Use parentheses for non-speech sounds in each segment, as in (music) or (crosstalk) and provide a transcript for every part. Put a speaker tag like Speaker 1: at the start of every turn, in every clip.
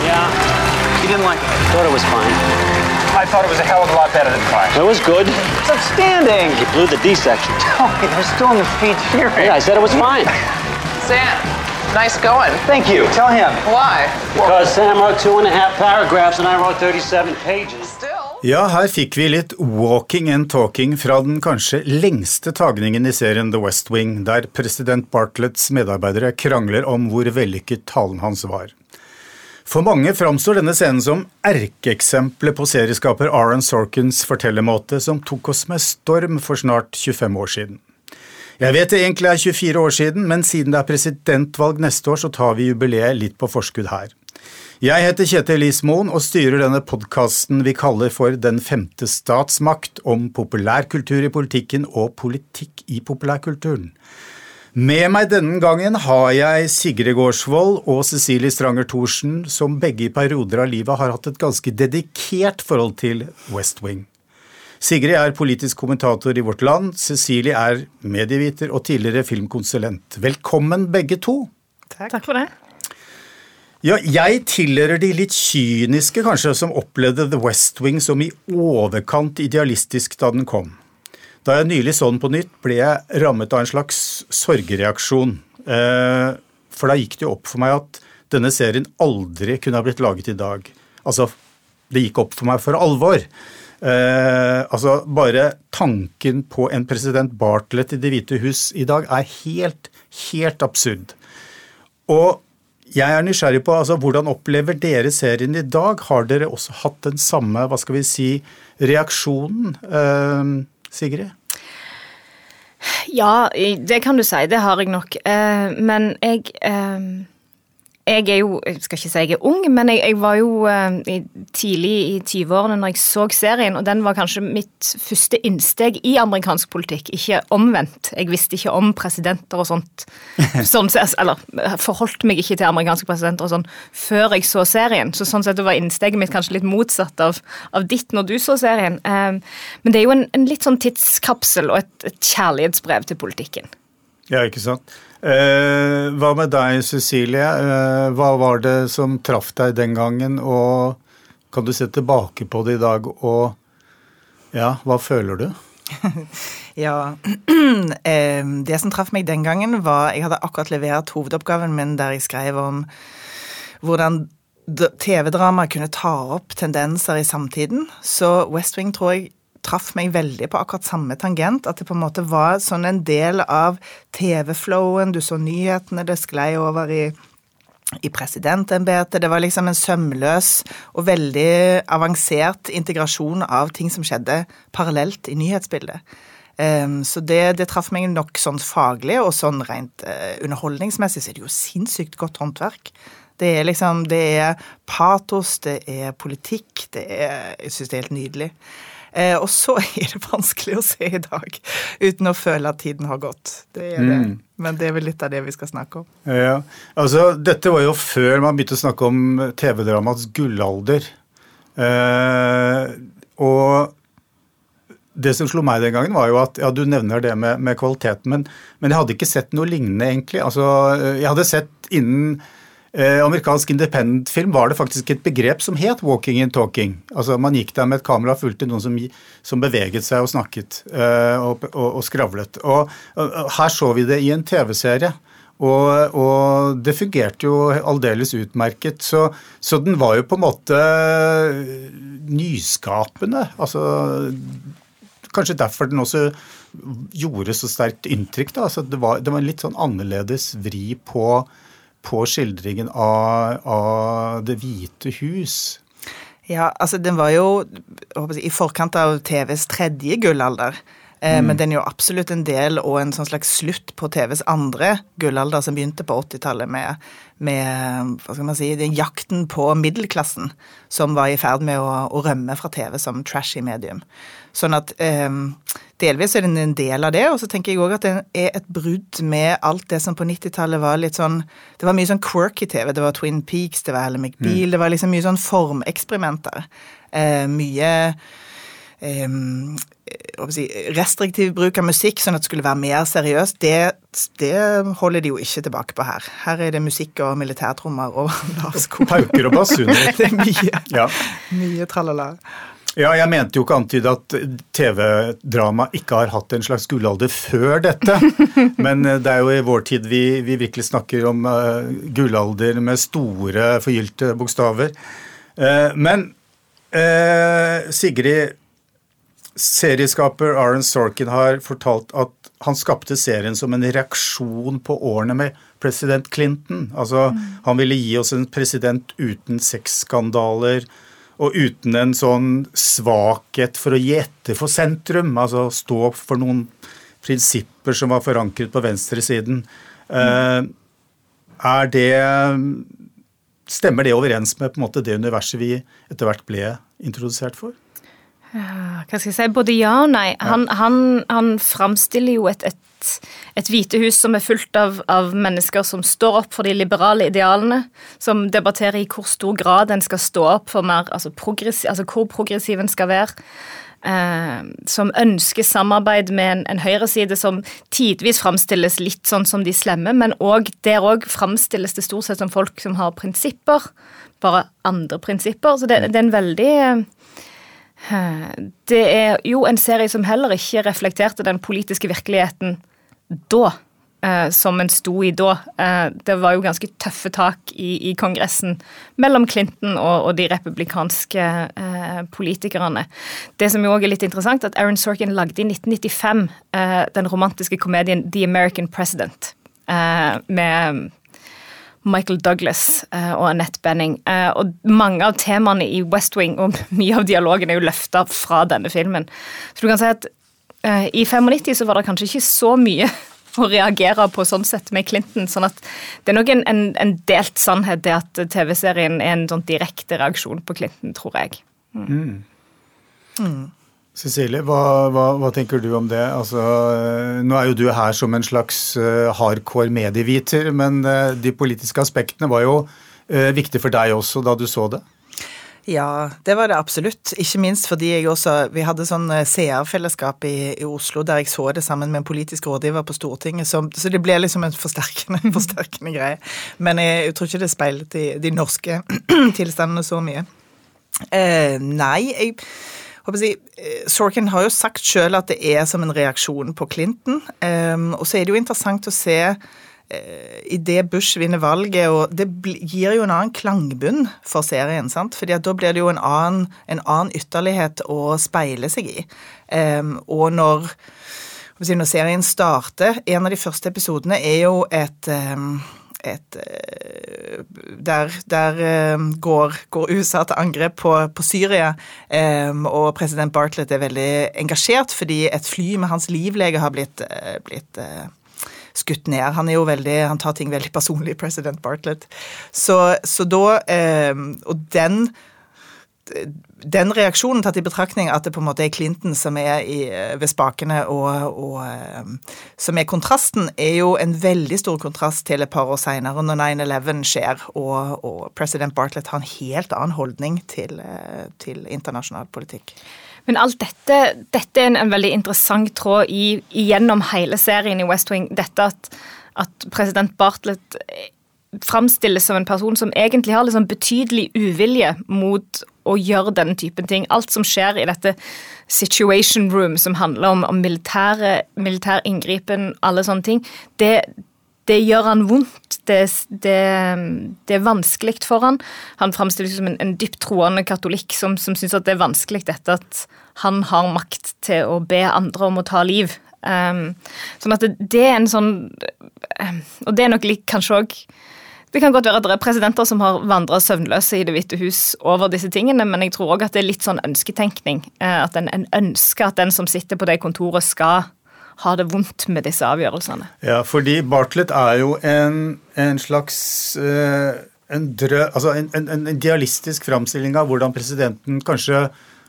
Speaker 1: Yeah,
Speaker 2: You didn't like it.
Speaker 1: thought it was fine.
Speaker 2: I thought it was a hell of a lot better than fine.
Speaker 1: It was good.
Speaker 2: It's outstanding.
Speaker 1: You blew the D section.
Speaker 2: Tony, they're still in the feed hearing.
Speaker 1: Yeah, I said it was fine.
Speaker 3: Sam, nice going.
Speaker 2: Thank you. Tell him.
Speaker 3: Why?
Speaker 1: Because Sam wrote two and a half paragraphs and I wrote 37 pages.
Speaker 3: Still.
Speaker 4: Ja, her fikk vi litt walking and talking fra den kanskje lengste tagningen i serien The West Wing, der president Bartletts medarbeidere krangler om hvor vellykket talen hans var. For mange framstår denne scenen som erkeeksempelet på serieskaper Aaron Sorkins fortellermåte som tok oss med storm for snart 25 år siden. Jeg vet det egentlig er 24 år siden, men siden det er presidentvalg neste år, så tar vi jubileet litt på forskudd her. Jeg heter Kjetil Ismoen og styrer denne podkasten vi kaller for Den femte statsmakt om populærkultur i politikken og politikk i populærkulturen. Med meg denne gangen har jeg Sigrid Gårdsvold og Cecilie Stranger Thorsen, som begge i perioder av livet har hatt et ganske dedikert forhold til West Wing. Sigrid er politisk kommentator i Vårt Land, Cecilie er medieviter og tidligere filmkonsulent. Velkommen begge to.
Speaker 5: Takk for det.
Speaker 4: Ja, jeg tilhører de litt kyniske, kanskje, som opplevde The West Wing som i overkant idealistisk da den kom. Da jeg nylig så den på nytt, ble jeg rammet av en slags sorgreaksjon. Eh, For da gikk det jo opp for meg at denne serien aldri kunne ha blitt laget i dag. Altså, det gikk opp for meg for alvor. Eh, altså, bare tanken på en president Bartlett i Det hvite hus i dag er helt, helt absurd. Og jeg er nysgjerrig på altså, hvordan opplever dere serien i dag? Har dere også hatt den samme hva skal vi si, reaksjonen, eh, Sigrid?
Speaker 5: Ja, det kan du si. Det har jeg nok. Eh, men jeg eh, Jeg er jo Jeg skal ikke si jeg er ung, men jeg, jeg var jo eh, tidlig i 20-årene når jeg så serien, og den var kanskje mitt første innsteg i amerikansk politikk, ikke omvendt. Jeg visste ikke om presidenter og sånt. (laughs) Sånn, eller forholdt meg ikke til amerikanske presidenter og sånn før jeg så serien. Så sånn sett var innsteget mitt kanskje litt motsatt av, av ditt når du så serien. Eh, Men det er jo en, en litt sånn tidskapsel og et, et kjærlighetsbrev til politikken.
Speaker 4: Ja, ikke sant. Eh, hva med deg, Cecilie? Eh, hva var det som traff deg den gangen, og kan du se tilbake på det i dag, og ja, hva føler du? (laughs)
Speaker 6: Ja, (clears throat) eh, Det som traff meg den gangen, var Jeg hadde akkurat levert hovedoppgaven min der jeg skrev om hvordan TV-drama kunne ta opp tendenser i samtiden. Så West Wing tror jeg traff meg veldig på akkurat samme tangent. At det på en måte var sånn en del av TV-flowen. Du så nyhetene, det sklei over i i presidentembetet. Det var liksom en sømløs og veldig avansert integrasjon av ting som skjedde parallelt i nyhetsbildet. Em, så det, det traff meg nok sånn faglig, og sånn rent eh, underholdningsmessig så er det jo sinnssykt godt håndverk. Det er liksom Det er patos, det er politikk, det er Jeg syns det er helt nydelig. Eh, og så (laughs) er det vanskelig å se i dag uten å føle at tiden har gått. Det er det. Men det er vel litt av det vi skal snakke om.
Speaker 4: Ja, altså Dette var jo før man begynte å snakke om TV-dramaets gullalder. Eh, og det som slo meg den gangen, var jo at ja, du nevner det med, med kvaliteten, men, men jeg hadde ikke sett noe lignende, egentlig. Altså, jeg hadde sett innen eh, amerikansk independent-film var det faktisk et begrep som het 'walking and talking'. Altså Man gikk der med et kamera og fulgte noen som, som beveget seg og snakket eh, og, og, og skravlet. Og, og, her så vi det i en TV-serie. Og, og det fungerte jo aldeles utmerket. Så, så den var jo på en måte nyskapende. Altså Kanskje derfor den også gjorde så sterkt inntrykk. da, altså Det var, det var en litt sånn annerledes vri på, på skildringen av, av Det hvite hus.
Speaker 6: Ja, altså den var jo jeg i forkant av TVs tredje gullalder. Mm. Men den er jo absolutt en del og en sånn slags slutt på TVs andre gullalder, som begynte på 80-tallet med, med hva skal man si, den jakten på middelklassen som var i ferd med å, å rømme fra TV som trashy medium. Sånn at eh, delvis er den en del av det, og så tenker jeg òg at den er et brudd med alt det som på 90-tallet var litt sånn Det var mye sånn quirky TV. Det var Twin Peaks, det var Ally McBeal, det var liksom mye sånn formeksperimenter. Eh, mye Um, si, restriktiv bruk av musikk, sånn at det skulle være mer seriøst, det, det holder de jo ikke tilbake på her. Her er det musikk og militærtrommer og (laughs) lavsko.
Speaker 4: Pauker og basuner. (laughs)
Speaker 6: Det er mye,
Speaker 4: Ja.
Speaker 6: mye tralala.
Speaker 4: Ja, jeg mente jo ikke antyde at TV-drama ikke har hatt en slags gullalder før dette. (laughs) Men eh, det er jo i vår tid vi, vi virkelig snakker om uh, gullalder med store, forgylte bokstaver. Uh, men uh, Sigrid, serieskaper Aaron Sorkin har fortalt at han skapte serien som en reaksjon på årene med president Clinton. Altså, Han ville gi oss en president uten sexskandaler og uten en sånn svakhet for å gi etter for sentrum. Altså stå opp for noen prinsipper som var forankret på venstresiden. Mm. er det Stemmer det overens med på en måte det universet vi etter hvert ble introdusert for?
Speaker 5: Hva skal jeg si, både ja og nei. Han, han, han framstiller jo et, et, et hvitehus som er fullt av, av mennesker som står opp for de liberale idealene, som debatterer i hvor stor grad en skal stå opp for mer, altså, progressiv, altså hvor progressiv en skal være. Eh, som ønsker samarbeid med en, en høyreside som tidvis framstilles litt sånn som de slemme, men også, der òg framstilles det stort sett som folk som har prinsipper, bare andre prinsipper. Så det, det er en veldig eh, Det er jo en serie som heller ikke reflekterte den politiske virkeligheten da. eh, Som en sto i da. Eh, Det var jo ganske tøffe tak i, i Kongressen mellom Clinton og, og de republikanske eh, politikerne. Det som jo også er litt interessant, at Aaron Sorkin lagde i 1995 eh, den romantiske komedien The American President. eh, Med Michael Douglas eh, og Annette Benning. Og mange av temaene i West Wing og (laughs) mye av dialogen er jo løfta fra denne filmen. Så du kan si at i 95 så var det kanskje ikke så mye (laughs) å reagere på sånn sett med Clinton. sånn at det er nok en, en, en delt sannhet det at TV-serien er en sånn direkte reaksjon på Clinton, tror jeg.
Speaker 4: Cecilie, hva, hva, hva tenker du om det? Altså, eh, nå er jo du her som en slags eh, hardcore medieviter, men eh, de politiske aspektene var jo viktig for deg også da du så det?
Speaker 6: Ja, det var det absolutt. Ikke minst fordi jeg også Vi hadde sånn eh, seerfellesskap i, i Oslo der jeg så det sammen med en politisk rådgiver på Stortinget, så, så det ble liksom en forsterkende, (laughs) forsterkende greie. Men jeg, jeg tror ikke det speilet de, de norske (clears throat) tilstandene så mye. Eh, nei, jeg si, eh, Sorkin har jo sagt sjøl at det er som en reaksjon på Clinton. Eh, og så er det jo interessant å se eh, i det Bush vinner valget, og det gir jo en annen klangbunn for serien. sant? Fordi da blir det jo en annen, en annen ytterlighet å speile seg i. Em, og når, når serien starter, en av de første episodene er jo et et, eh, der der går, går USA til angrep på, på Syria, um, og president Bartlett er veldig engasjert fordi et fly med hans livlege har blitt, eh, blitt skutt ned. Han er jo veldig, han tar ting veldig personlig, president Bartlett. Så, så da eh, Og den den reaksjonen tatt i betraktning at det på en måte er Clinton som er i, ved spakene, og, og eh, som er kontrasten, er jo en veldig stor kontrast til et par år seinere, når 9-11 skjer, og, og president Bartlett har en helt annen holdning til, eh, til internasjonal politikk.
Speaker 5: Men alt dette, dette er en, en veldig interessant tråd i, gjennom hele serien i West Wing. Dette at, at president Bartlett framstilles som en person som egentlig har liksom betydelig uvilje mot å gjøre denne typen ting. Alt som skjer i dette situation room, som handler om, om militære, militær inngripen, alle sånne ting, det, det gjør han vondt. Det, det, det er vanskelig for han. Han framstilles som en, en dypt troende katolikk som, som syns det er vanskelig dette at han har makt til å be andre om å ta liv. Um, sånn at det, det er en sånn um, Og det er nok litt kanskje òg det kan godt være at det er presidenter som har vandra søvnløse i Det hvite hus over disse tingene, men jeg tror òg at det er litt sånn ønsketenkning. eh, At en, en ønsker at den som sitter på det kontoret, skal ha det vondt med disse avgjørelsene.
Speaker 4: Ja, fordi Bartlett er jo en, en slags eh, en, drø, altså en, en, en idealistisk framstilling av hvordan presidenten kanskje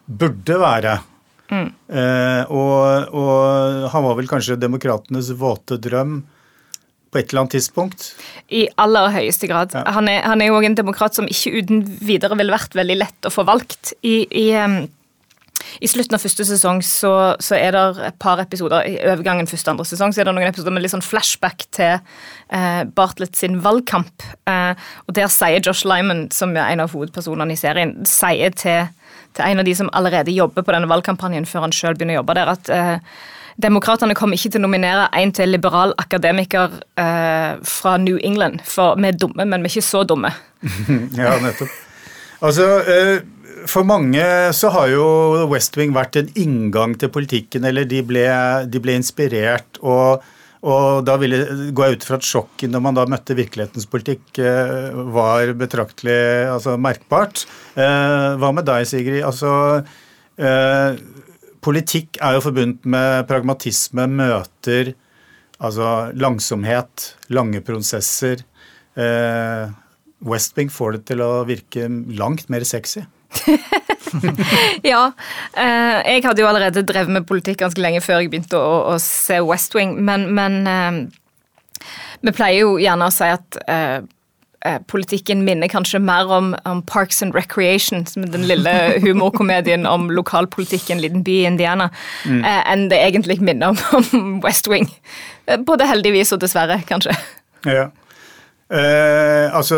Speaker 4: burde være. Eh, og, og han var vel kanskje demokratenes våte drøm på et eller annet tidspunkt.
Speaker 5: I aller høyeste grad.
Speaker 4: Ja.
Speaker 5: Han, er, han er jo òg en demokrat som ikke uten videre ville vært veldig lett å få valgt. I, i, I slutten av første sesong så, så er det et par episoder i overgangen første andre sesong, så er det noen episoder med litt sånn flashback til eh, Bartlett sin valgkamp. Eh, og der sier Josh Lyman, som er en av hovedpersonene i serien, sier til, til en av de som allerede jobber på denne valgkampanjen, før han sjøl begynner å jobbe der, at eh, Demokratene kommer ikke til å nominere en til liberal akademiker eh, fra New England, for vi er dumme, men vi er ikke så dumme. (laughs)
Speaker 4: ja, nettopp. Altså, eh, for mange så har jo West Wing vært en inngang til politikken, eller de ble, de ble inspirert. og og da ville, går jeg ut fra at sjokket når man da møtte virkelighetens politikk, eh, var betraktelig altså merkbart. Eh, hva med deg, Sigrid? Altså, politikk er jo forbundet med pragmatisme, møter, altså langsomhet, lange prosesser. West Wing får det til å virke langt mer sexy. (laughs)
Speaker 5: ja. Eh, jeg hadde jo allerede drevet med politikk ganske lenge før jeg begynte å, å se West Wing, men, men eh, vi pleier jo gjerne å si at eh, politikken minner kanskje mer om, om, Parks and Recreation, som er den lille humorkomedien om lokalpolitikk i en liten by i Indiana, mm. enn det egentlig minner om, om West Wing. Både heldigvis og dessverre, kanskje.
Speaker 4: Ja. Eh, altså,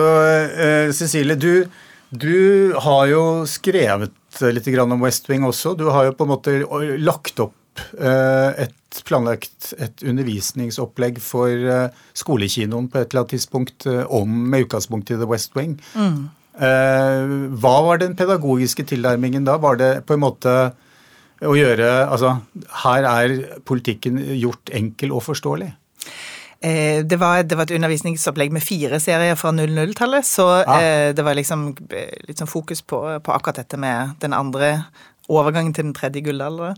Speaker 4: eh, Cecilie, du, du, har jo skrevet litt om West Wing også. Du har jo på en måte lagt opp eh, et planlagt et undervisningsopplegg for eh, skolekinoen på et eller annet tidspunkt eh, om med utgangspunkt i The West Wing. Mm. Eh, hva var den pedagogiske tilnærmingen da? Var det på en måte å gjøre Altså, her er politikken gjort enkel og forståelig?
Speaker 6: Det var, det var, et undervisningsopplegg med fire serier fra 00-tallet, så ah. eh, det var liksom litt sånn fokus på, på, akkurat dette med den andre overgangen til den tredje gullalderen.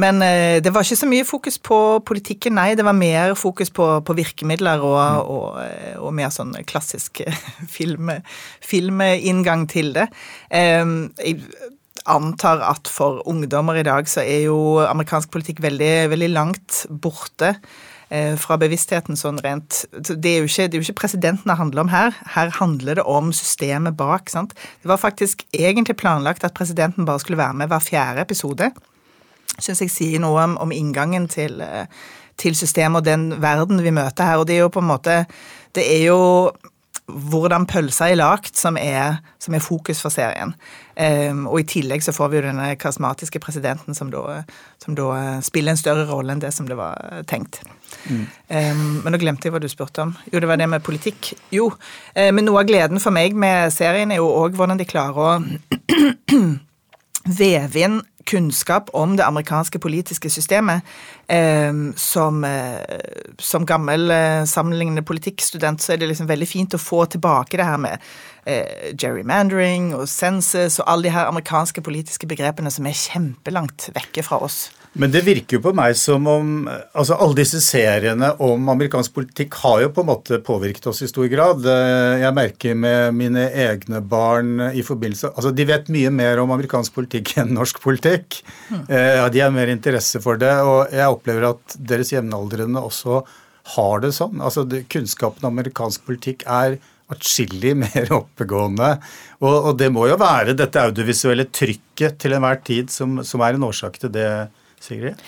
Speaker 6: Men eh, det var ikke så mye fokus på politikken, nei. Det var mer fokus på, på virkemidler og, mm. og, eh, og, mer sånn klassisk (laughs) film, filminngang til det. jeg antar at for ungdommer i dag så er jo amerikansk politikk veldig, veldig langt borte. Eh, fra bevisstheten sånn rent det er, ikke, det er, jo ikke, presidenten det handler om her. Her handler det om systemet bak. sant? Det var faktisk egentlig planlagt at presidenten bare skulle være med hver fjerde episode. Syns jeg sier noe om, om inngangen til, eh, til systemet og den verden vi møter her. Og det er jo på en måte Det er jo hvordan pølsa er lagt, som som er fokus for serien. Um, og i tillegg så får vi jo denne karismatiske presidenten som da, som da spiller en større rolle enn det som det var tenkt. Mm. Um, men nå glemte jeg hva du spurte om. Jo, det var det med politikk. Jo, uh, men noe av gleden for meg med serien er jo òg hvordan de klarer å (clears throat) veve inn kunnskap om det amerikanske politiske systemet. Eh, som, eh, som, gammel eh, sammenlignende politikkstudent så er det liksom veldig fint å få tilbake det her med eh, gerrymandering og census og alle de her amerikanske politiske begrepene som er kjempelangt vekke fra oss.
Speaker 4: Men det virker jo på meg som om altså Alle disse seriene om amerikansk politikk har jo på en måte påvirket oss i stor grad. Eh, jeg merker med mine egne barn i forbindelse Altså, de vet mye mer om amerikansk politikk enn norsk politikk. Mm. De har mer interesse for det, og jeg opplever at deres jevnaldrende også har det sånn. Altså, Kunnskapen om amerikansk politikk er atskillig (laughs) mer oppegående. Og, og, det må jo være dette audiovisuelle trykket til enhver tid som, som er en årsak til det Sigrid?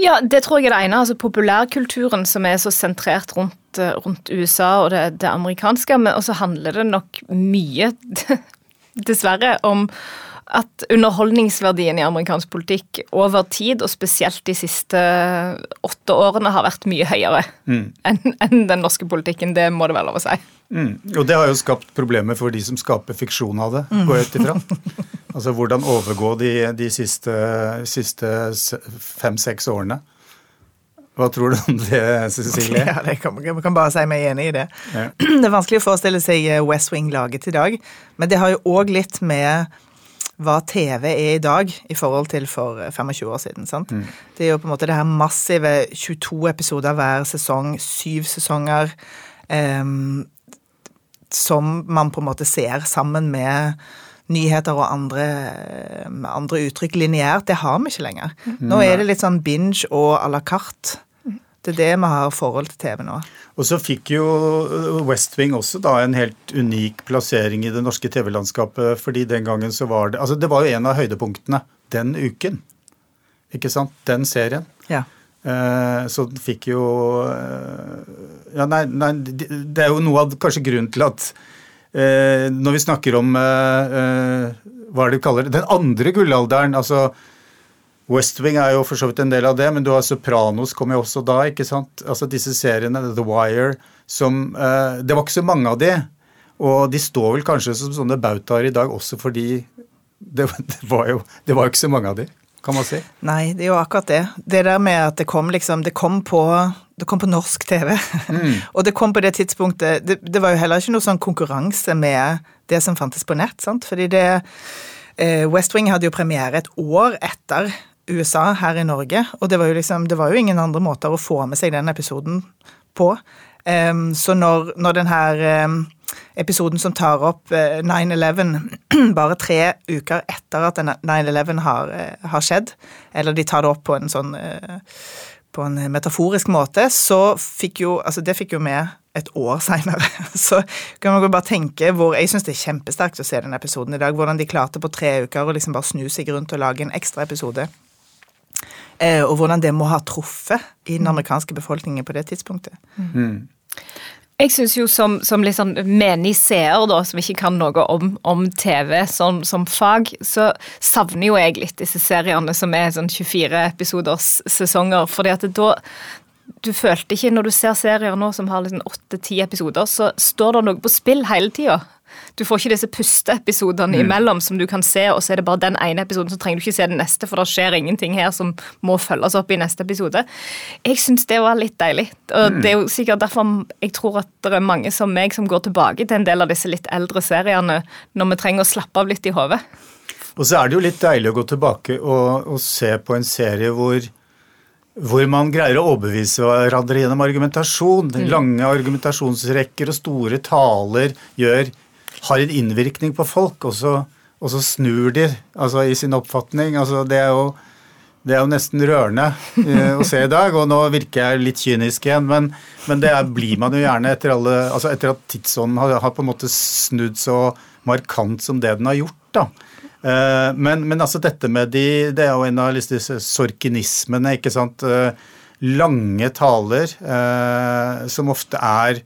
Speaker 5: Ja, det tror jeg er det ene. altså Populærkulturen som er så sentrert rundt, eh, rundt USA og det, det amerikanske. Men også handler det nok mye, (laughs) dessverre, om at underholdningsverdien i amerikansk politikk over tid, og spesielt de siste åtte årene, har vært mye høyere mm. enn en den norske politikken. Det må det være lov å si.
Speaker 4: Mm. Og det har jo skapt problemer for de som skaper fiksjon av det, går jeg ut ifra. (laughs) Altså hvordan overgå de, de siste, siste fem-seks årene. Hva tror du om det, Cecilie? (laughs)
Speaker 6: Ja, det kan, Man kan bare si meg enig i det. Ja. (clears throat) Det er vanskelig å forestille seg eh, West Wing laget i dag, men det har jo òg litt med hva TV er i dag i forhold til for 25 eh, år siden. sant? Mm. Det er jo på en måte det her massive 22 episoder hver sesong, syv sesonger, um, som man på en måte ser sammen med nyheter og andre, andre uttrykk lineært, det har vi ikke lenger. Nå er det litt sånn binge og à la carte. Det er det vi har forhold til TV nå.
Speaker 4: Og så fikk jo West Wing også da en helt unik plassering i det norske TV-landskapet, fordi den gangen så var det Altså det var jo en av høydepunktene den uken. ikke sant? Den serien.
Speaker 6: Ja.
Speaker 4: Eh, så den fikk jo eh, Ja, nei, nei, det er jo noe av kanskje grunnen til at eh, når vi snakker om eh, Hva er det du kaller det? Den andre gullalderen. altså West Wing er jo for så vidt en del av det, men du har Sopranos kom jo også da, ikke sant? Altså disse seriene, The Wire, som eh, Det var ikke så mange av de. Og de står vel kanskje som sånne bautaer i dag også fordi det, (laughs) det, var jo, det var ikke så mange av de, kan man si.
Speaker 6: Nei, det er jo akkurat det. Det der med at det kom liksom Det kom på, det kom på norsk TV. (laughs) og det kom på det tidspunktet det, det var jo heller ikke noe sånn konkurranse med det som fantes på nett, sant. Fordi det eh, West Wing hadde jo premiere et år etter USA her i Norge, og det var jo liksom Det var jo ingen andre måter å få med seg den episoden på. Um, så når, når den em, episoden som tar opp uh, 9-11 (clears throat) bare tre uker etter at 9-11 har, uh, har skjedd, eller de tar det opp på en sånn uh, på en metaforisk måte, så fikk jo Altså, det fikk jo med et år (laughs) seinere. Så kan man bare tenke hvor Jeg syns det er kjempesterkt å se den episoden i dag. Hvordan de klarte på tre uker å liksom bare snu seg rundt og lage en ekstra episode. Eh, og hvordan det må ha truffet i den amerikanske befolkningen på det tidspunktet.
Speaker 5: Jeg syns jo som, som litt sånn menig seer, da, som ikke kan noe om, om TV som, som fag, så savner jo jeg litt disse seriene som er sånn 24 episoders sesonger. fordi at da du følte ikke, Når du ser serier nå som har liksom 8-10 episoder, så står det noe på spill hele tida. Du får ikke disse pusteepisodene imellom som du kan se, og så er det bare den ene episoden, så trenger du ikke se den neste, for det skjer ingenting her som må følges opp i neste episode. Jeg syns det var litt deilig. Og det er jo sikkert derfor jeg tror at det er mange som meg som går tilbake til en del av disse litt eldre seriene når vi trenger å slappe av litt i hodet.
Speaker 4: Og så er det jo litt deilig å gå tilbake og, og se på en serie hvor, hvor man greier å overbevise hverandre gjennom argumentasjon. Lange argumentasjonsrekker og store taler gjør, har en innvirkning på folk, og så, og så snur de altså, i sin oppfatning. Altså, det, er jo, det er jo nesten rørende eh, å se i dag, og nå virker jeg litt kynisk igjen, men, men det er, blir man jo gjerne etter, alle, altså etter at tidsånden har, har på en måte snudd så markant som det den har gjort. da. Eh, Men, men altså dette med de Det er jo en av disse sorkinismene, ikke sant. Eh, Lange taler eh, som ofte er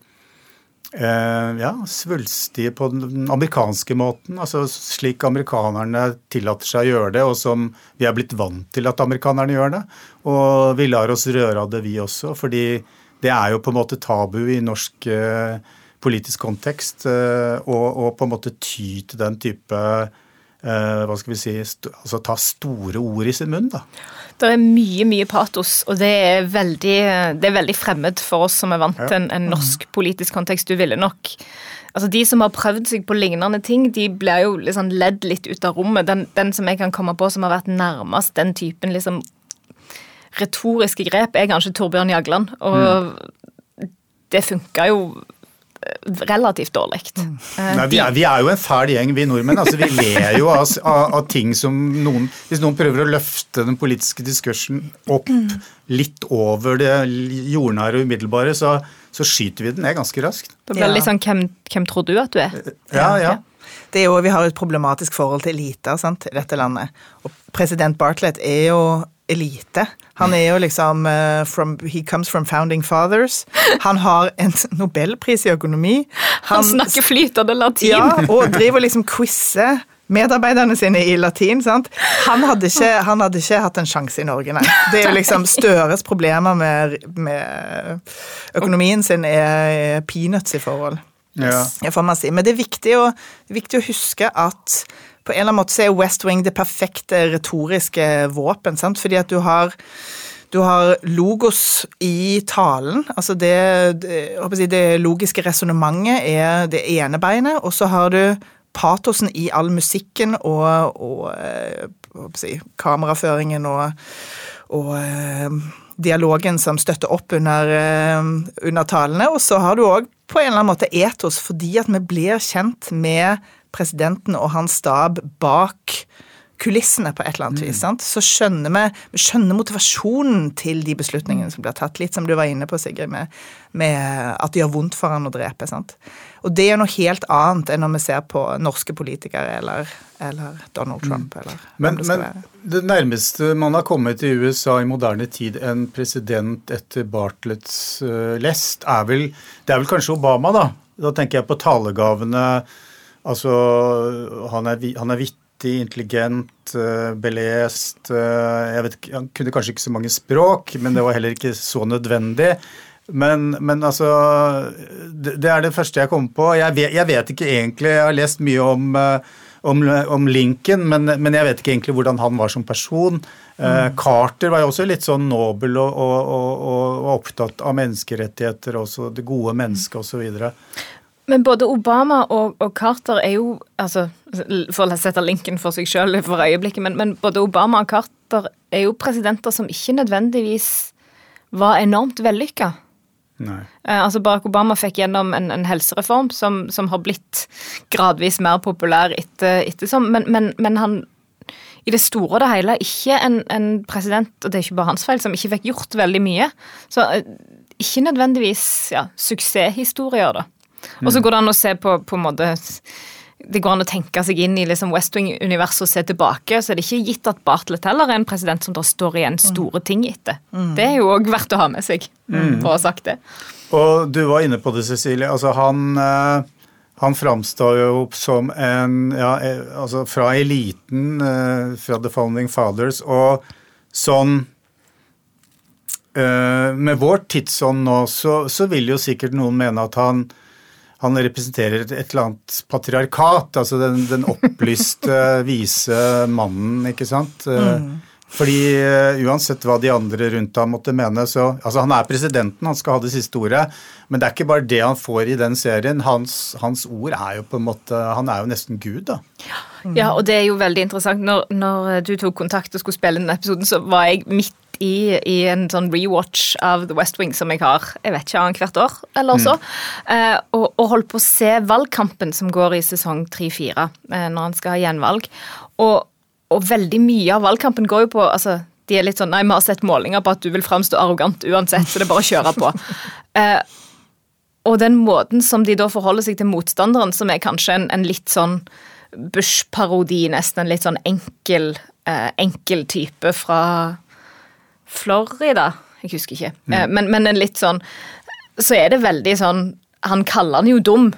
Speaker 4: ja, svulstige på den amerikanske måten. altså Slik amerikanerne tillater seg å gjøre det, og som vi er blitt vant til at amerikanerne gjør det. Og vi lar oss røre av det, vi også, fordi det er jo på en måte tabu i norsk eh, politisk kontekst eh, å på en måte ty til den type eh, hva skal vi si, st altså ta store ord i sin munn, da.
Speaker 5: Det er mye mye patos, og det er veldig, det er veldig fremmed for oss som er vant til en, en norsk politisk kontekst. Du ville nok Altså De som har prøvd seg på lignende ting, de blir jo liksom ledd litt ut av rommet. Den, den som jeg kan komme på som har vært nærmest den typen liksom retoriske grep, er kanskje Torbjørn Jagland. Og det funka jo relativt dårlig. Mm.
Speaker 4: Nei, vi, er, vi er jo en fæl gjeng, vi nordmenn. altså Vi ler jo av, av, av ting som noen Hvis noen prøver å løfte den politiske diskursen opp litt over det jordnære og umiddelbare, så, så skyter vi den ned ganske raskt.
Speaker 5: Da blir det
Speaker 6: Ja.
Speaker 5: litt sånn hvem, hvem tror du at du er?
Speaker 4: Ja, ja.
Speaker 6: Det er jo, Vi har et problematisk forhold til eliter sant, i dette landet. Og president Bartlett er jo elite. Han er jo liksom uh, from, He comes from founding fathers. Han har en nobelpris i økonomi.
Speaker 5: Han snakker flytende latin.
Speaker 6: Ja, og driver liksom quizer medarbeiderne sine i latin. sant? Han hadde ikke, han hadde ikke hatt en sjanse i Norge, nei. Det er jo liksom (laughs) Støres problemer med, med økonomien sin er, peanuts i forhold.
Speaker 4: Ja.
Speaker 6: Ja, får man si. Men det er viktig å, viktig å huske at på en eller annen måte er West Wing det perfekte retoriske våpen. sant? Fordi at du har du har logos i talen. altså Det, det, det logiske resonnementet er det ene beinet, og så har du patosen i all musikken og, og eh, si, kameraføringen og, og eh, dialogen som støtter opp under, eh, under talene. Og så har du òg på en eller annen måte etos, fordi at vi blir kjent med presidenten og hans stab bak kulissene på et eller annet vis, sant? så skjønner vi, skjønner motivasjonen til de beslutningene som blir tatt. Litt som du var inne på, Sigrid, med, med at det gjør vondt for han å drepe. sant? Og det er noe helt annet enn når vi ser på norske politikere eller, eller Donald Trump. eller
Speaker 4: Men,
Speaker 6: det
Speaker 4: men det nærmeste man har kommet i USA i moderne tid en president etter Bartletts uh, lest, er vel Det er vel kanskje Obama, da. Da tenker jeg på talegavene. Altså, han er, han er vittig, intelligent, eh, belest. eh, Jeg vet Han kunne kanskje ikke så mange språk, men det var heller ikke så nødvendig. Men, men altså det, det er det første jeg kommer på. Jeg vet, jeg vet ikke egentlig Jeg har lest mye om, eh, om, om Lincoln, men, men jeg vet ikke egentlig hvordan han var som person. Mm. Carter var jo også litt sånn nobel og, og, og, og opptatt av menneskerettigheter også, det gode mennesket osv.
Speaker 5: Men både Obama og, og Carter er jo altså, For å sette linken for seg sjøl for øyeblikket, men, men både Obama og Carter er jo presidenter som ikke nødvendigvis var enormt vellykka.
Speaker 4: Nei.
Speaker 5: Eh, altså Barack Obama fikk gjennom en, en helsereform som, som har blitt gradvis mer populær etter, ettersom, men, men, men han i det store og det hele ikke en, en president, og det er ikke bare hans feil, som ikke fikk gjort veldig mye. Så eh, ikke nødvendigvis ja, suksesshistorier, da. Og så går det an å se på, på en måte Det går an å tenke seg inn i liksom West Wing-universet og se tilbake, så er det ikke gitt at Bartlett heller er en president som da står igjen store ting etter. Det er jo òg verdt å ha med seg, for å ha sagt det.
Speaker 4: Og du var inne på det, Cecilie. Altså, han, eh, han framstår jo som en ja, eh, altså Fra eliten, eh, fra The Founding Fathers, og sånn Med vår tidsånd nå, så, så vil jo sikkert noen mene at han han representerer et eller annet patriarkat, altså den, den opplyste, (laughs) vise mannen, ikke sant? Mm. Fordi eh, uansett hva de andre rundt ham måtte mene, så Altså, han er presidenten, han skal ha det siste ordet, men det er ikke bare det han får i den serien. Hans, hans ord er jo på en måte Han er jo nesten Gud, da.
Speaker 5: Ja, og det er jo veldig interessant. Når, når du tok kontakt og skulle spille denne episoden, så var jeg midt i, i en sånn rewatch av The West Wing som jeg har jeg vet ikke, annethvert år eller så. Eh, og, og holdt på å se valgkampen som går i sesong 3-4, eh, når han skal ha gjenvalg. Og, og veldig mye av valgkampen går jo på altså, De er litt sånn Nei, vi har sett målinger på at du vil framstå arrogant uansett, så det er bare å kjøre på. (laughs) Eh, og den måten som de da forholder seg til motstanderen, som er kanskje en, en litt sånn Bush-parodi, nesten en litt sånn enkel, eh, enkel type fra Florida. Jeg husker ikke. mm. men, men en litt sånn Så er det veldig sånn Han kaller han jo dum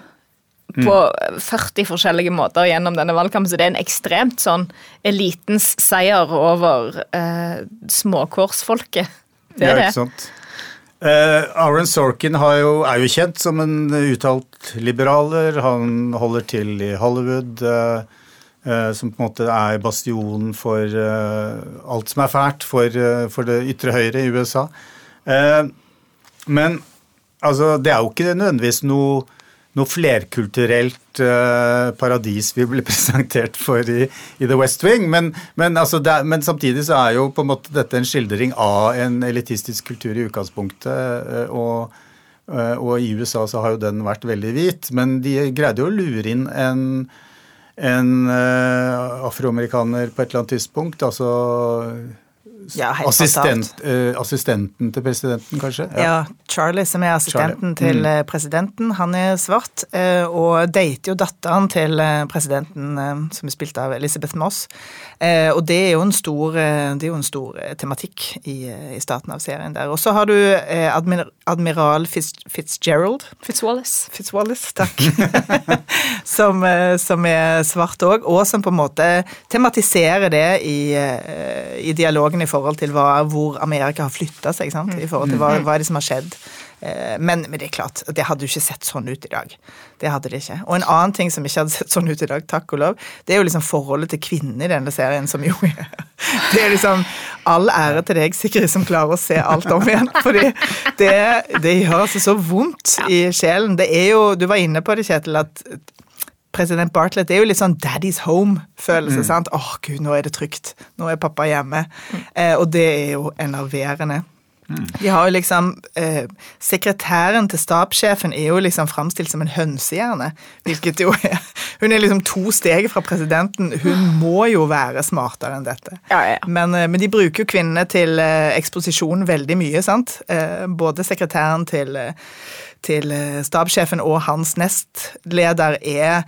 Speaker 5: på 40 forskjellige måter gjennom denne valgkampen, så det er en ekstremt sånn elitens seier over eh, småkårsfolket. Det er det.
Speaker 4: Ja, ikke sant? Eh, Aaron Sorkin har jo, er jo kjent som en uttalt liberaler. Han holder til i Hollywood, eh, som på en måte er bastionen for eh, alt som er fælt for, eh, for det ytre høyre i USA. Eh, men altså, det er jo ikke nødvendigvis noe, noe flerkulturelt uh, paradis vi blir (laughs) presentert for i, i The West Wing. Men, men, altså, er, men samtidig så er jo på en måte dette en skildring av en elitistisk kultur i utgangspunktet. eh, og, eh, og i USA så har jo den vært veldig hvit, men de greide jo å lure inn en en eh, afroamerikaner på et eller annet tidspunkt, altså
Speaker 6: Ja,
Speaker 4: assistent, uh, assistenten til presidenten, kanskje?
Speaker 6: Ja, Charlie, som er assistenten
Speaker 4: Charlie. Mm.
Speaker 6: til eh, presidenten, han er svart, Uh, og dater jo datteren til presidenten, uh, som er spilt av Elizabeth Moss. Eh, Og det er jo en stor, det jo en stor tematikk i, i starten av serien der. Og så har du admir admiral Fitz, Fitzgerald.
Speaker 5: Fitzwallace.
Speaker 6: Fitzwallace, takk. (laughs) som, som er svart òg, og som på en måte tematiserer det i, i dialogen i forhold til hva, hvor Amerika har flytta seg. Sant? I forhold til hva, hva er det som har skjedd. Eh, Men, men det er klart, det hadde jo ikke sett sånn ut i dag. Det hadde det ikke. Og en annen ting som ikke hadde sett sånn ut i dag, takk og lov, det er jo liksom forholdet til kvinner i denne serien, som jo (laughs) Det er liksom all ære til deg, Sigrid, som klarer å se alt om igjen. Fordi det, det gjør altså så vondt i sjelen. Det er jo, du var inne på det, Kjetil, at president Bartlett det er jo litt sånn daddy's home-følelse.
Speaker 4: Mm.
Speaker 6: sant? Åh, gud, nå er det trygt. Nå er pappa hjemme. Eh, og det er jo enerverende. De har jo liksom eh, Sekretæren til stabssjefen er jo liksom framstilt som en hønsehjerne. Hvilket jo er Hun er liksom to steg fra presidenten. Hun må jo være smartere enn dette.
Speaker 5: Ja, ja.
Speaker 6: Men, eh, men de bruker jo kvinnene til eh, eksposisjon veldig mye, sant. Eh, både sekretæren til til stabssjefen og hans nestleder er,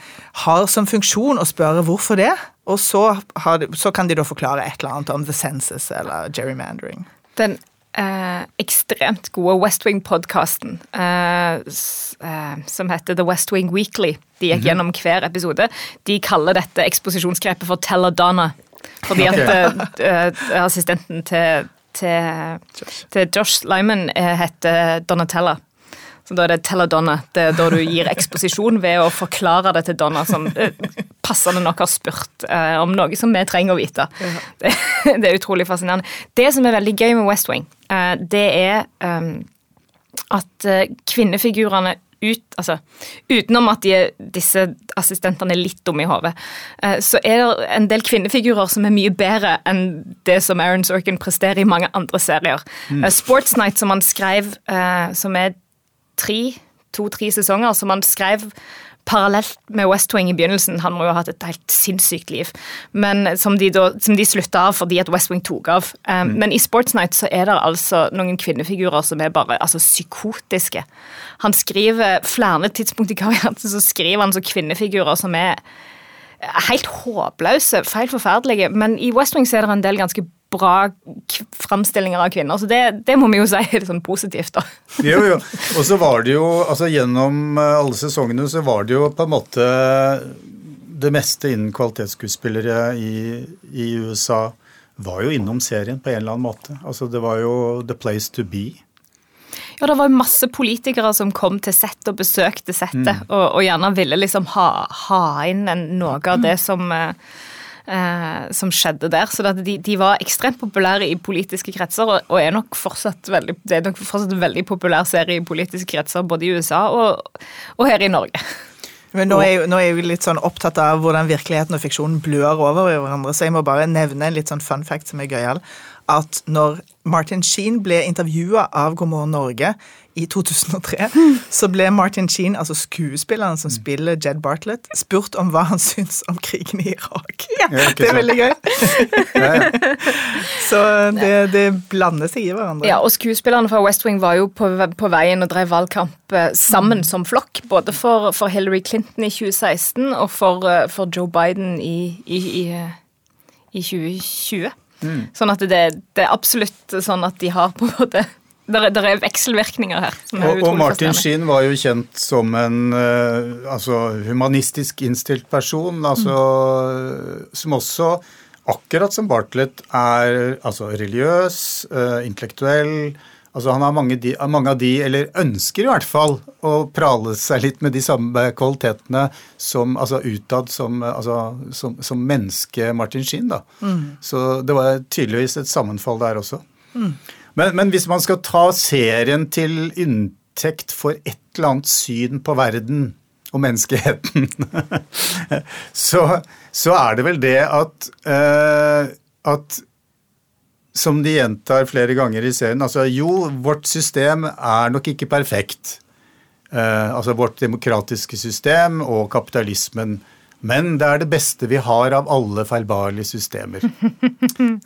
Speaker 6: har som funksjon å spørre hvorfor det, og så, har, så kan de da forklare et eller annet om the census eller gerrymandering.
Speaker 5: Den eh, ekstremt gode West Wing-podkasten eh, eh, som heter The West Wing Weekly, de gikk gjennom hver episode, de kaller dette eksposisjonsgrepet for Teladonna. Fordi at eh, eh, assistenten til, til, til Josh Lyman eh, heter Donatella. Så da er det Teladonna. Det er da du gir eksposisjon ved å forklare det til Donna, som eh, passende nok har spurt eh, om noe som vi trenger å vite. Det, (laughs) det er utrolig fascinerende. Det som er veldig gøy med West Wing, eh, det er um, at eh, kvinnefigurene ut, altså, utenom at de, er- disse assistentene er litt dumme i hodet, så er det en del kvinnefigurer som er mye bedre enn det som Aaron Sorkin presterer i mange andre serier. Mm. Sports Night, som han skrev, som er tre, to-tre sesonger, som han skrev parallelt med West Wing i begynnelsen. Han må jo ha hatt et helt sinnssykt liv, men som de, da, som de slutta av fordi at West Wing tok av. Um, Men i Sports Night så er det altså noen kvinnefigurer som er bare altså, psykotiske. Han skriver flere tidspunkt i karrieren (laughs) så skriver han så kvinnefigurer som er helt håpløse, feil forferdelige. Men i West Wing så er det en del ganske bra framstillinger av kvinner, så det, det må vi jo si er sånn positivt, da.
Speaker 4: Jo, jo. Og så var det jo, altså gjennom eh, alle sesongene så var det jo på en måte det meste innen kvalitetsskuespillere i, i USA var jo innom serien på en eller annen måte. Altså det var jo the place to be.
Speaker 5: Ja, det var jo masse politikere som kom til settet og besøkte settet, og, og gjerne ville liksom ha, ha inn en, noe av det som eh, eh, som skjedde der. Så de, de var ekstremt populære i politiske kretser, og, og er nok fortsatt veldig, det er nok fortsatt en veldig populær serie i politiske kretser, både i USA og, og her i Norge.
Speaker 6: Men nå er, jeg, nå er jeg litt sånn opptatt av hvordan virkeligheten og fiksjonen blør over i hverandre, så jeg må bare nevne en litt sånn fun fact som er gøyal. At når Martin Sheen ble intervjua av God morgen Norge i 2003, så ble Martin Sheen, altså skuespilleren som spiller Jed Bartlett, spurt om hva han syns om krigen i Irak.
Speaker 4: Ja,
Speaker 6: det er veldig gøy. Så det, det blander seg i hverandre.
Speaker 5: Ja, og skuespillerne fra West Wing var jo på, på veien og drev valgkamp eh, sammen som flokk, både for, for Hillary Clinton i 2016 og for, eh, for Joe Biden i, i, i, i 2020. Sånn at det, det er absolutt sånn at de har på en måte Det er, er vekselvirkninger her. Er
Speaker 4: Og, og Martin. Sheen var jo kjent som en eh, altså, humanistisk innstilt person, altså, som også, akkurat som Bartlett, er altså, religiøs, eh, intellektuell. Altså, han har mange, de, mange av de, eller ønsker i hvert fall, å prale seg litt med de samme kvalitetene som, altså, utad som, eh, altså, som, som menneske Martin Sheen. Da. Så det var tydeligvis et sammenfall der også. Men, men hvis man skal ta serien til inntekt for et eller annet syn på verden og menneskeheten, (laughs) så, så er det vel det at, uh, at som de gjentar flere ganger i serien, altså jo, vårt system er nok ikke perfekt. Eh, altså vårt demokratiske system og kapitalismen. Men det er det beste vi har av alle feilbarlige systemer. (laughs)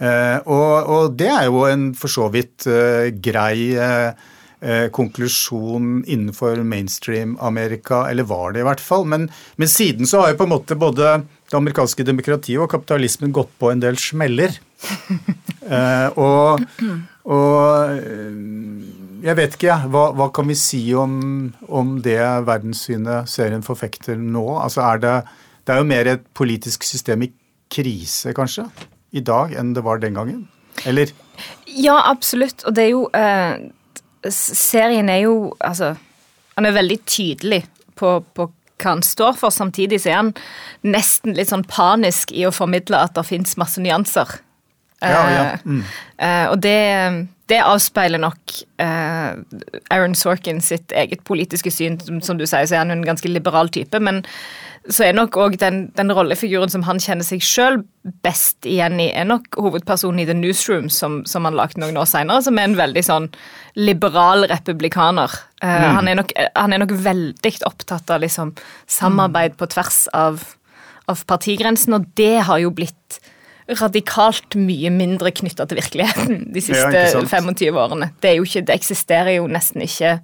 Speaker 4: Eh, og, og det er jo en for så vidt eh, grei eh, eh, konklusjon innenfor mainstream-Amerika, eller var det i hvert fall. Men, men siden så har jo på en måte både det amerikanske demokratiet og kapitalismen gått på en del smeller. (laughs) Eh, og, og eh, jeg vet ikke. Hva, hva kan vi si om, om det verdenssynet serien forfekter nå? Altså er det, det er jo mer et politisk system i krise, kanskje, i dag enn det var den gangen? Eller?
Speaker 5: Ja, absolutt. Og det er jo eh, Serien er jo Altså, han er veldig tydelig på, på hva han står for. Samtidig så er han nesten litt sånn panisk i å formidle at det fins masse nyanser.
Speaker 4: Ja, ja.
Speaker 5: Mm. eh, og det, det avspeiler nok eh, Aaron Sorkin sitt eget politiske syn. Som, som, du sier, så er han en ganske liberal type. Men så er nok òg den, den, rollefiguren som han kjenner seg sjøl best igjen i, er nok hovedpersonen i The Newsroom, som, som han lagde noen år seinere, som er en veldig sånn liberal republikaner. Eh, mm. han, er nok, han, er nok, veldig opptatt av liksom samarbeid på tvers av, av partigrensen, og det har jo blitt radikalt mye mindre knytta til virkeligheten de siste ja, 25 årene. Det, ikke, det, eksisterer jo nesten ikke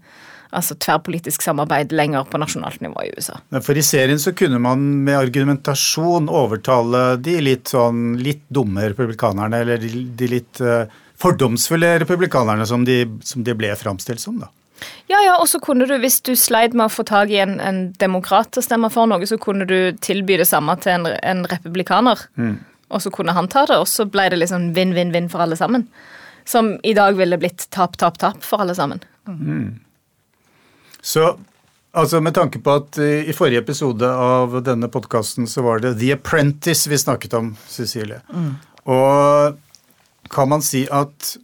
Speaker 5: altså tverrpolitisk samarbeid lenger på nasjonalt nivå i USA.
Speaker 4: For i serien så kunne man med argumentasjon overtale de litt sånn litt dumme republikanerne, eller de, de litt uh, fordomsfulle republikanerne som de, som de ble framstilt som, da.
Speaker 5: Ja, ja, og så kunne du, hvis du sleit med å få tak i en, en demokrat til å stemme for noe, så kunne du tilby det samme til en, en republikaner. Mm og så kunne han ta det, og så ble det liksom vinn-vinn-vinn for alle sammen. Som i dag ville blitt tap, tap, tap for alle sammen. Mm.
Speaker 4: Så altså med tanke på at i forrige episode av denne podkasten så var det The Apprentice vi snakket om, Cecilie. Mm. Og kan man si at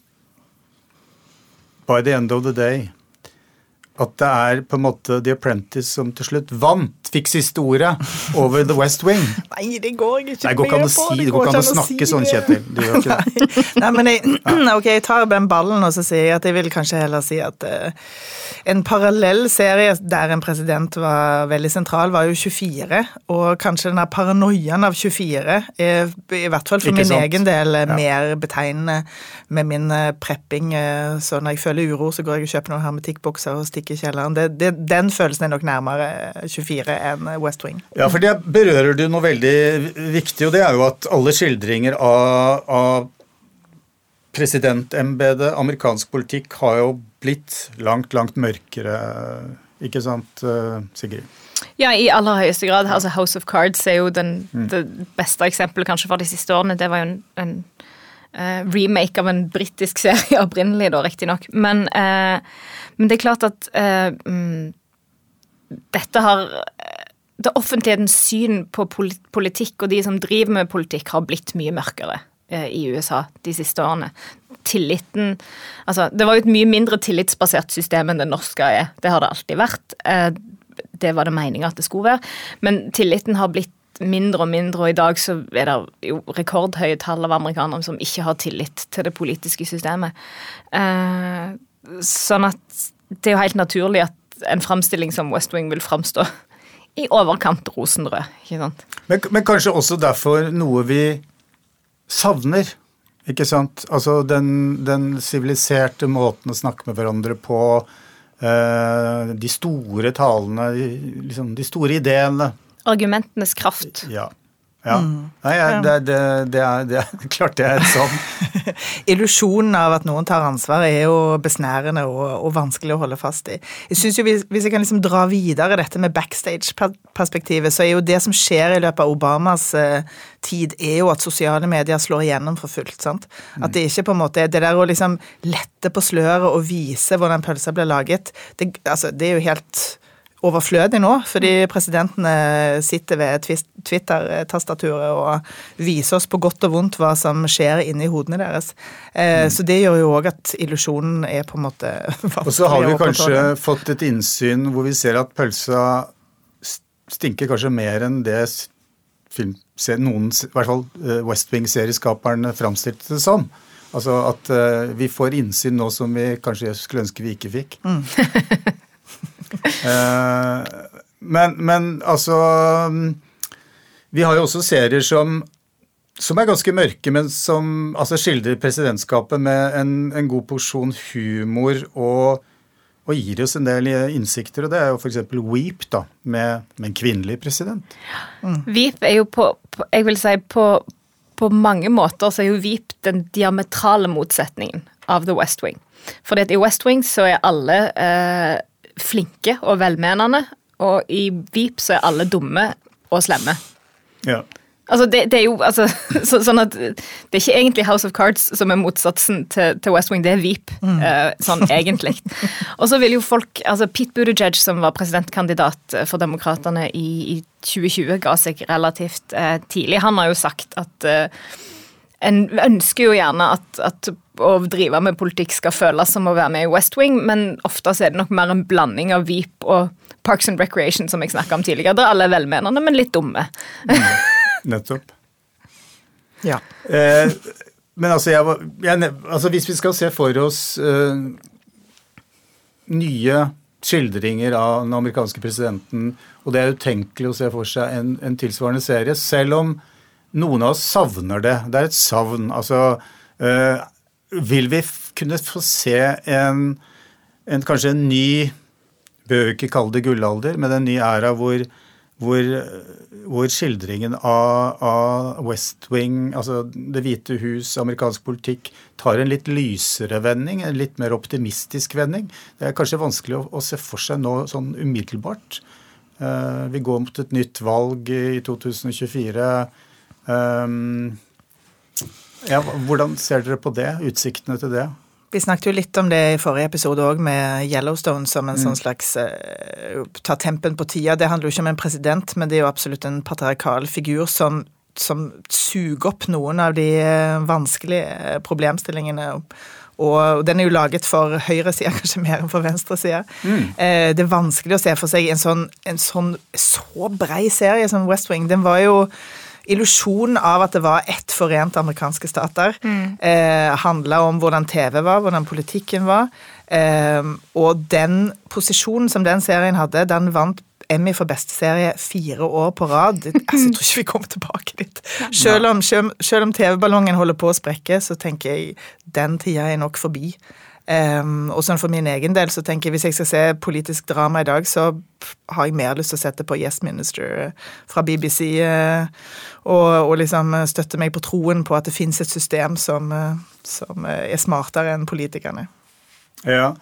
Speaker 4: by the end of the day at det er på en måte The Apprentice som til slutt vant, fikk siste ordet over The West Wing. (laughs)
Speaker 6: Nei, det går ikke
Speaker 4: Nei, går ikke an å si det. går ikke an å snakke sånn, Kjetil. Du gjør ikke det. (laughs)
Speaker 6: Nei, men jeg, (clears throat) ok, jeg tar den ballen og så sier jeg at jeg vil kanskje heller si at uh, en parallell serie der en president var veldig sentral, var jo 24. Og kanskje den der paranoiaen av 24 er i hvert fall for ikke min sant? egen del ja. mer betegnende med min uh, prepping. Uh, så når jeg føler uro, så går jeg og kjøper noen hermetikkbokser og stikker ikke i kjelleren. Det, det, den følelsen er nok nærmere 24 enn West Wing.
Speaker 4: Ja, for det berører du noe veldig viktig, og det er jo at alle skildringer av, av presidentembetet, amerikansk politikk, har jo blitt langt, langt mørkere, ikke sant, Sigrid?
Speaker 5: Ja, i aller høyeste grad. Altså House of Cards er jo den, mm. det beste eksempelet kanskje for de siste årene. Det var jo en, en uh, remake av en britisk serie opprinnelig, da, riktignok. Men uh, men det er klart at uh, dette har Det offentlighetens syn på politikk og de som driver med politikk, har blitt mye mørkere uh, i USA de siste årene. Tilliten Altså, det var jo et mye mindre tillitsbasert system enn det norske er. Det har det alltid vært. Uh, det var det meninga at det skulle være. Men tilliten har blitt mindre og mindre, og i dag så er det jo rekordhøye tall av amerikanere som ikke har tillit til det politiske systemet. Eh, Sånn at det er jo helt naturlig at en framstilling som West Wing vil framstå i overkant rosenrød. ikke sant?
Speaker 4: Men, men, kanskje også derfor noe vi savner. Ikke sant? Altså den siviliserte måten å snakke med hverandre på. Uh, de store talene, liksom, de store ideene.
Speaker 5: Argumentenes kraft.
Speaker 4: Ja. Ja. Mm. Nei, det, det, det, er, (laughs) det, er, klart det er et sånn. (laughs)
Speaker 6: Illusjonen av at noen tar ansvar er jo besnærende og, og vanskelig å holde fast i. Jeg synes jo Hvis jeg kan liksom dra videre dette med backstage-perspektivet, så er jo det som skjer i løpet av Obamas eh, tid, er jo at sosiale medier slår igjennom for fullt. sant? At det ikke på en måte er det der å liksom lette på sløret og vise hvordan pølsa blir laget, det, altså, det er jo helt overflødig nå, fordi presidentene sitter ved Twitter-tastaturet og viser oss på godt og vondt hva som skjer inni hodene deres. Eh, mm. Så det gjør jo òg at illusjonen er på en måte (laughs)
Speaker 4: Og så har vi kanskje fått et innsyn hvor vi ser at pølsa stinker kanskje mer enn det film, noen, i hvert fall eh, West Wing-serieskaperne framstilte det som. Altså at uh, vi får innsyn nå som vi kanskje skulle ønske vi ikke fikk. Mm. (laughs) Eh, men, men altså Vi har jo også serier som, som er ganske mørke, men som altså skildrer presidentskapet med en, en god porsjon humor og, og, gir oss en del innsikter. Og det er jo f.eks. Weep, da, med, med, en kvinnelig president.
Speaker 5: Mm. Weep er jo på, på Jeg vil si på, på mange måter så er jo Weep den diametrale motsetningen av The West Wing. Fordi at i West Wing så er alle eh, flinke og velmenende, og i VIP så er alle dumme og slemme.
Speaker 4: Ja.
Speaker 5: Altså, det, det, er jo altså, (laughs) så, sånn at Det er ikke egentlig House of Cards som er motsatsen til, til West Wing, det er Veep. Mm. Uh, sånn egentlig. (laughs) Og så vil jo folk altså Pete Buttigieg, som var presidentkandidat for Demokratene i, i 2020, ga seg relativt uh, tidlig. Han har jo sagt at uh, en ønsker jo gjerne at, at å drive med politikk skal føles som å være med i West Wing, men ofte så er det nok mer en blanding av Veep og Parks and Recreation, som jeg snakka om tidligere. Der alle er velmenende, men litt dumme.
Speaker 4: Nettopp.
Speaker 6: Ja.
Speaker 4: Eh, men altså, jeg, jeg, altså, hvis vi skal se for oss eh, nye skildringer av den amerikanske presidenten, og det er utenkelig å se for seg en, en tilsvarende serie, selv om noen av oss savner det. Det er et savn. Altså, eh, vil vi kunne få se en, en kanskje en ny Bør ikke kalle det gullalder, men en ny æra hvor, hvor, hvor skildringen av, av West Wing, altså Det hvite hus, amerikansk politikk, tar en litt lysere vending, en litt mer optimistisk vending. Det er kanskje vanskelig å, å se for seg nå sånn umiddelbart. Uh, vi går mot et nytt valg i 2024. Um, ja, hvordan ser dere på det? Utsiktene til det?
Speaker 6: Vi snakket jo litt om det i forrige episode òg, med Yellowstone som en sånn slags uh, ta tempen på tida. Det handler jo ikke om en president, men det er jo absolutt en patriarkal figur som, som suger opp noen av de eh, vanskelige eh, problemstillingene. Og den er jo laget for høyresida, (laughs) kanskje mer enn for venstresida. Eh, det er vanskelig å se for seg en sånn, en sånn så brei serie som West Wing. Den var jo illusjonen av at det var ett forent amerikanske stater. Eh, Handla om hvordan TV var, hvordan politikken var. Eh, og den posisjonen som den serien hadde, den vant Emmy for beste serie fire år på rad. (laughs) Altså, jeg tror ikke vi kommer tilbake dit. Selv om, om TV-ballongen holder på å sprekke, så tenker jeg den tida er nok forbi. Um, og sånn For min egen del så tenker jeg hvis jeg skal se politisk drama i dag, så har jeg mer lyst til å sette på Yes Minister eh, fra BBC uh, og, og liksom eh, støtte meg på troen på at det fins et system som, uh, som eh, er smartere enn politikerne.
Speaker 4: Ja.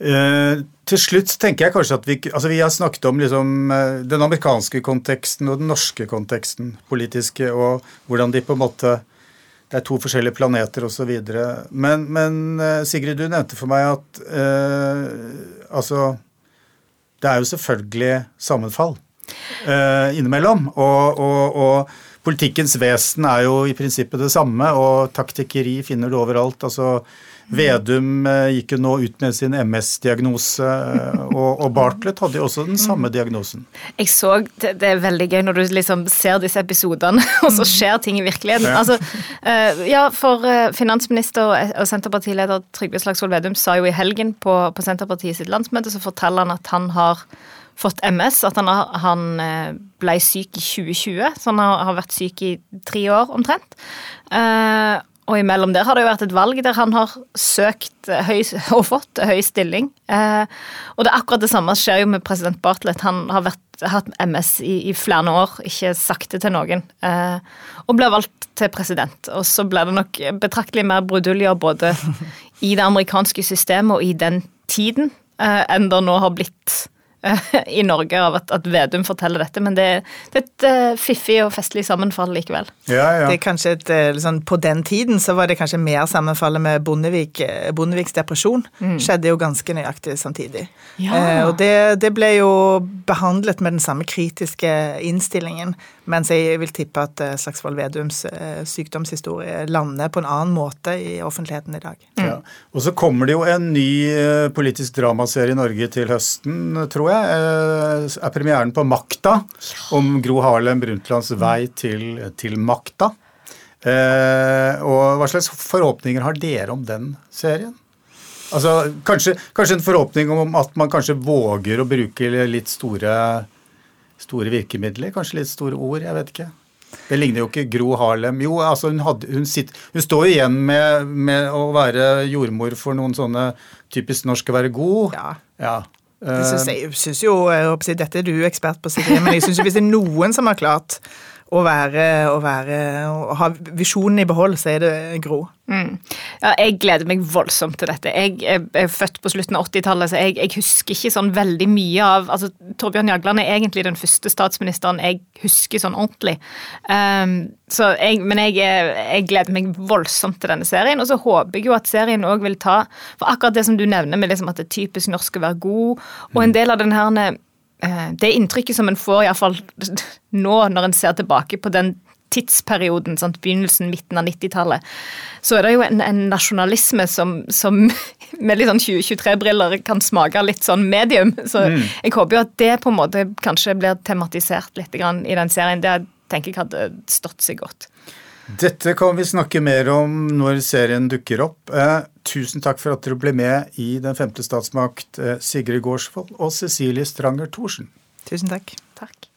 Speaker 4: uh, til slutt tenker jeg kanskje at vi altså vi har snakket om liksom, eh, den amerikanske konteksten og den norske konteksten, politiske, og hvordan de på en måte Det er to forskjellige planeter osv. Men, men eh, Sigrid, du nevnte for meg at eh, altså Det er jo selvfølgelig sammenfall eh, innimellom. Og, og, og politikkens vesen er jo i prinsippet det samme, og taktikkeri finner du overalt. altså Vedum eh, gikk jo nå ut med sin MS-diagnose, eh, og, og Bartlett hadde jo også den samme diagnosen.
Speaker 5: Jeg så, det, det er veldig gøy når du liksom ser disse episodene, (laughs) og så skjer ting i virkeligheten.
Speaker 4: Ja.
Speaker 5: Altså, eh, ja, for finansminister og, Senterpartileder Trygve Slagsvold Vedum sa jo i helgen på, på Senterpartiet sitt landsmøte, så forteller han at han har fått MS, at han, har, han ble syk i 2020, så han har, har vært syk i tre år omtrent. Eh, og imellom der har det jo vært et valg der han har søkt eh, høy, og fått høy stilling. Eh, og det er akkurat det samme skjer jo med president Bartlett. Han har vært, hatt MS i, i flere år, ikke sagt det til noen. Eh, og ble valgt til president. Og så ble det nok betraktelig mer bruduljer både (laughs) i det amerikanske systemet og i den tiden eh, enn det nå har blitt (laughs) i Norge av at, at Vedum forteller dette. Men det, det er et eh, fiffig og festlig sammenfall likevel.
Speaker 4: Ja, ja.
Speaker 6: Det er kanskje et, liksom, På den tiden så var det kanskje mer sammenfallet med Bondevik, eh, Bondeviks depresjon. Skjedde jo ganske nøyaktig samtidig.
Speaker 5: Ja.
Speaker 6: Eh, og det, det ble jo behandlet med den samme kritiske innstillingen. Mens jeg vil tippe at eh, Slagsvold Vedums eh, sykdomshistorie lander på en annen måte i offentligheten i dag.
Speaker 4: Ja. Og så kommer det jo en ny eh, politisk dramaserie i Norge til høsten, tror jeg. Er premieren på Makta, om Gro Harlem Brundtlands vei til, til makta. Og hva slags forhåpninger har dere om den serien? Altså, kanskje, kanskje en forhåpning om at man kanskje våger å bruke litt store, store virkemidler? Kanskje litt store ord? Jeg vet ikke. Det ligner jo ikke Gro Harlem. Jo, altså hun, hadde, hun, sitt, hun står jo igjen med, med å være jordmor for noen sånne typisk norsk å være god.
Speaker 6: Ja.
Speaker 4: Ja.
Speaker 6: Det synes
Speaker 4: Eh,
Speaker 6: jeg, synes jo, jeg håper Dette er du ekspert på, Sigrid, men jeg synes jo hvis det er noen som har klart å være, å være å ha visjonen i behold, så er det Gro.
Speaker 5: Ja, jeg gleder meg voldsomt til dette. Jeg er, er født på slutten av 80-tallet, så jeg, jeg husker ikke sånn veldig mye av altså Torbjørn Jagland er egentlig den første statsministeren jeg husker sånn ordentlig. Um, så men jeg, er- jeg gleder meg voldsomt til denne serien, og så håper jeg jo at serien òg vil ta For akkurat det som du nevner med liksom at det er typisk norsk å være god, og en del av den her det inntrykket som en får, iallfall (laughs) nå når en ser tilbake på den tidsperioden, sant? begynnelsen, midten av 90-tallet, så er det jo en, en nasjonalisme som, som (laughs) med litt sånn 2023-briller kan smake litt sånn medium. Så jeg håper jo at det på en måte kanskje blir tematisert litt grann i den serien. Det tenker jeg hadde stått seg godt.
Speaker 4: Dette kan vi snakke mer om når serien dukker opp. Tusen takk for at dere ble med i Den femte statsmakt, eh, Sigrid Gårdsvold og Cecilie Stranger Thorsen.
Speaker 6: Tusen takk.
Speaker 5: Takk.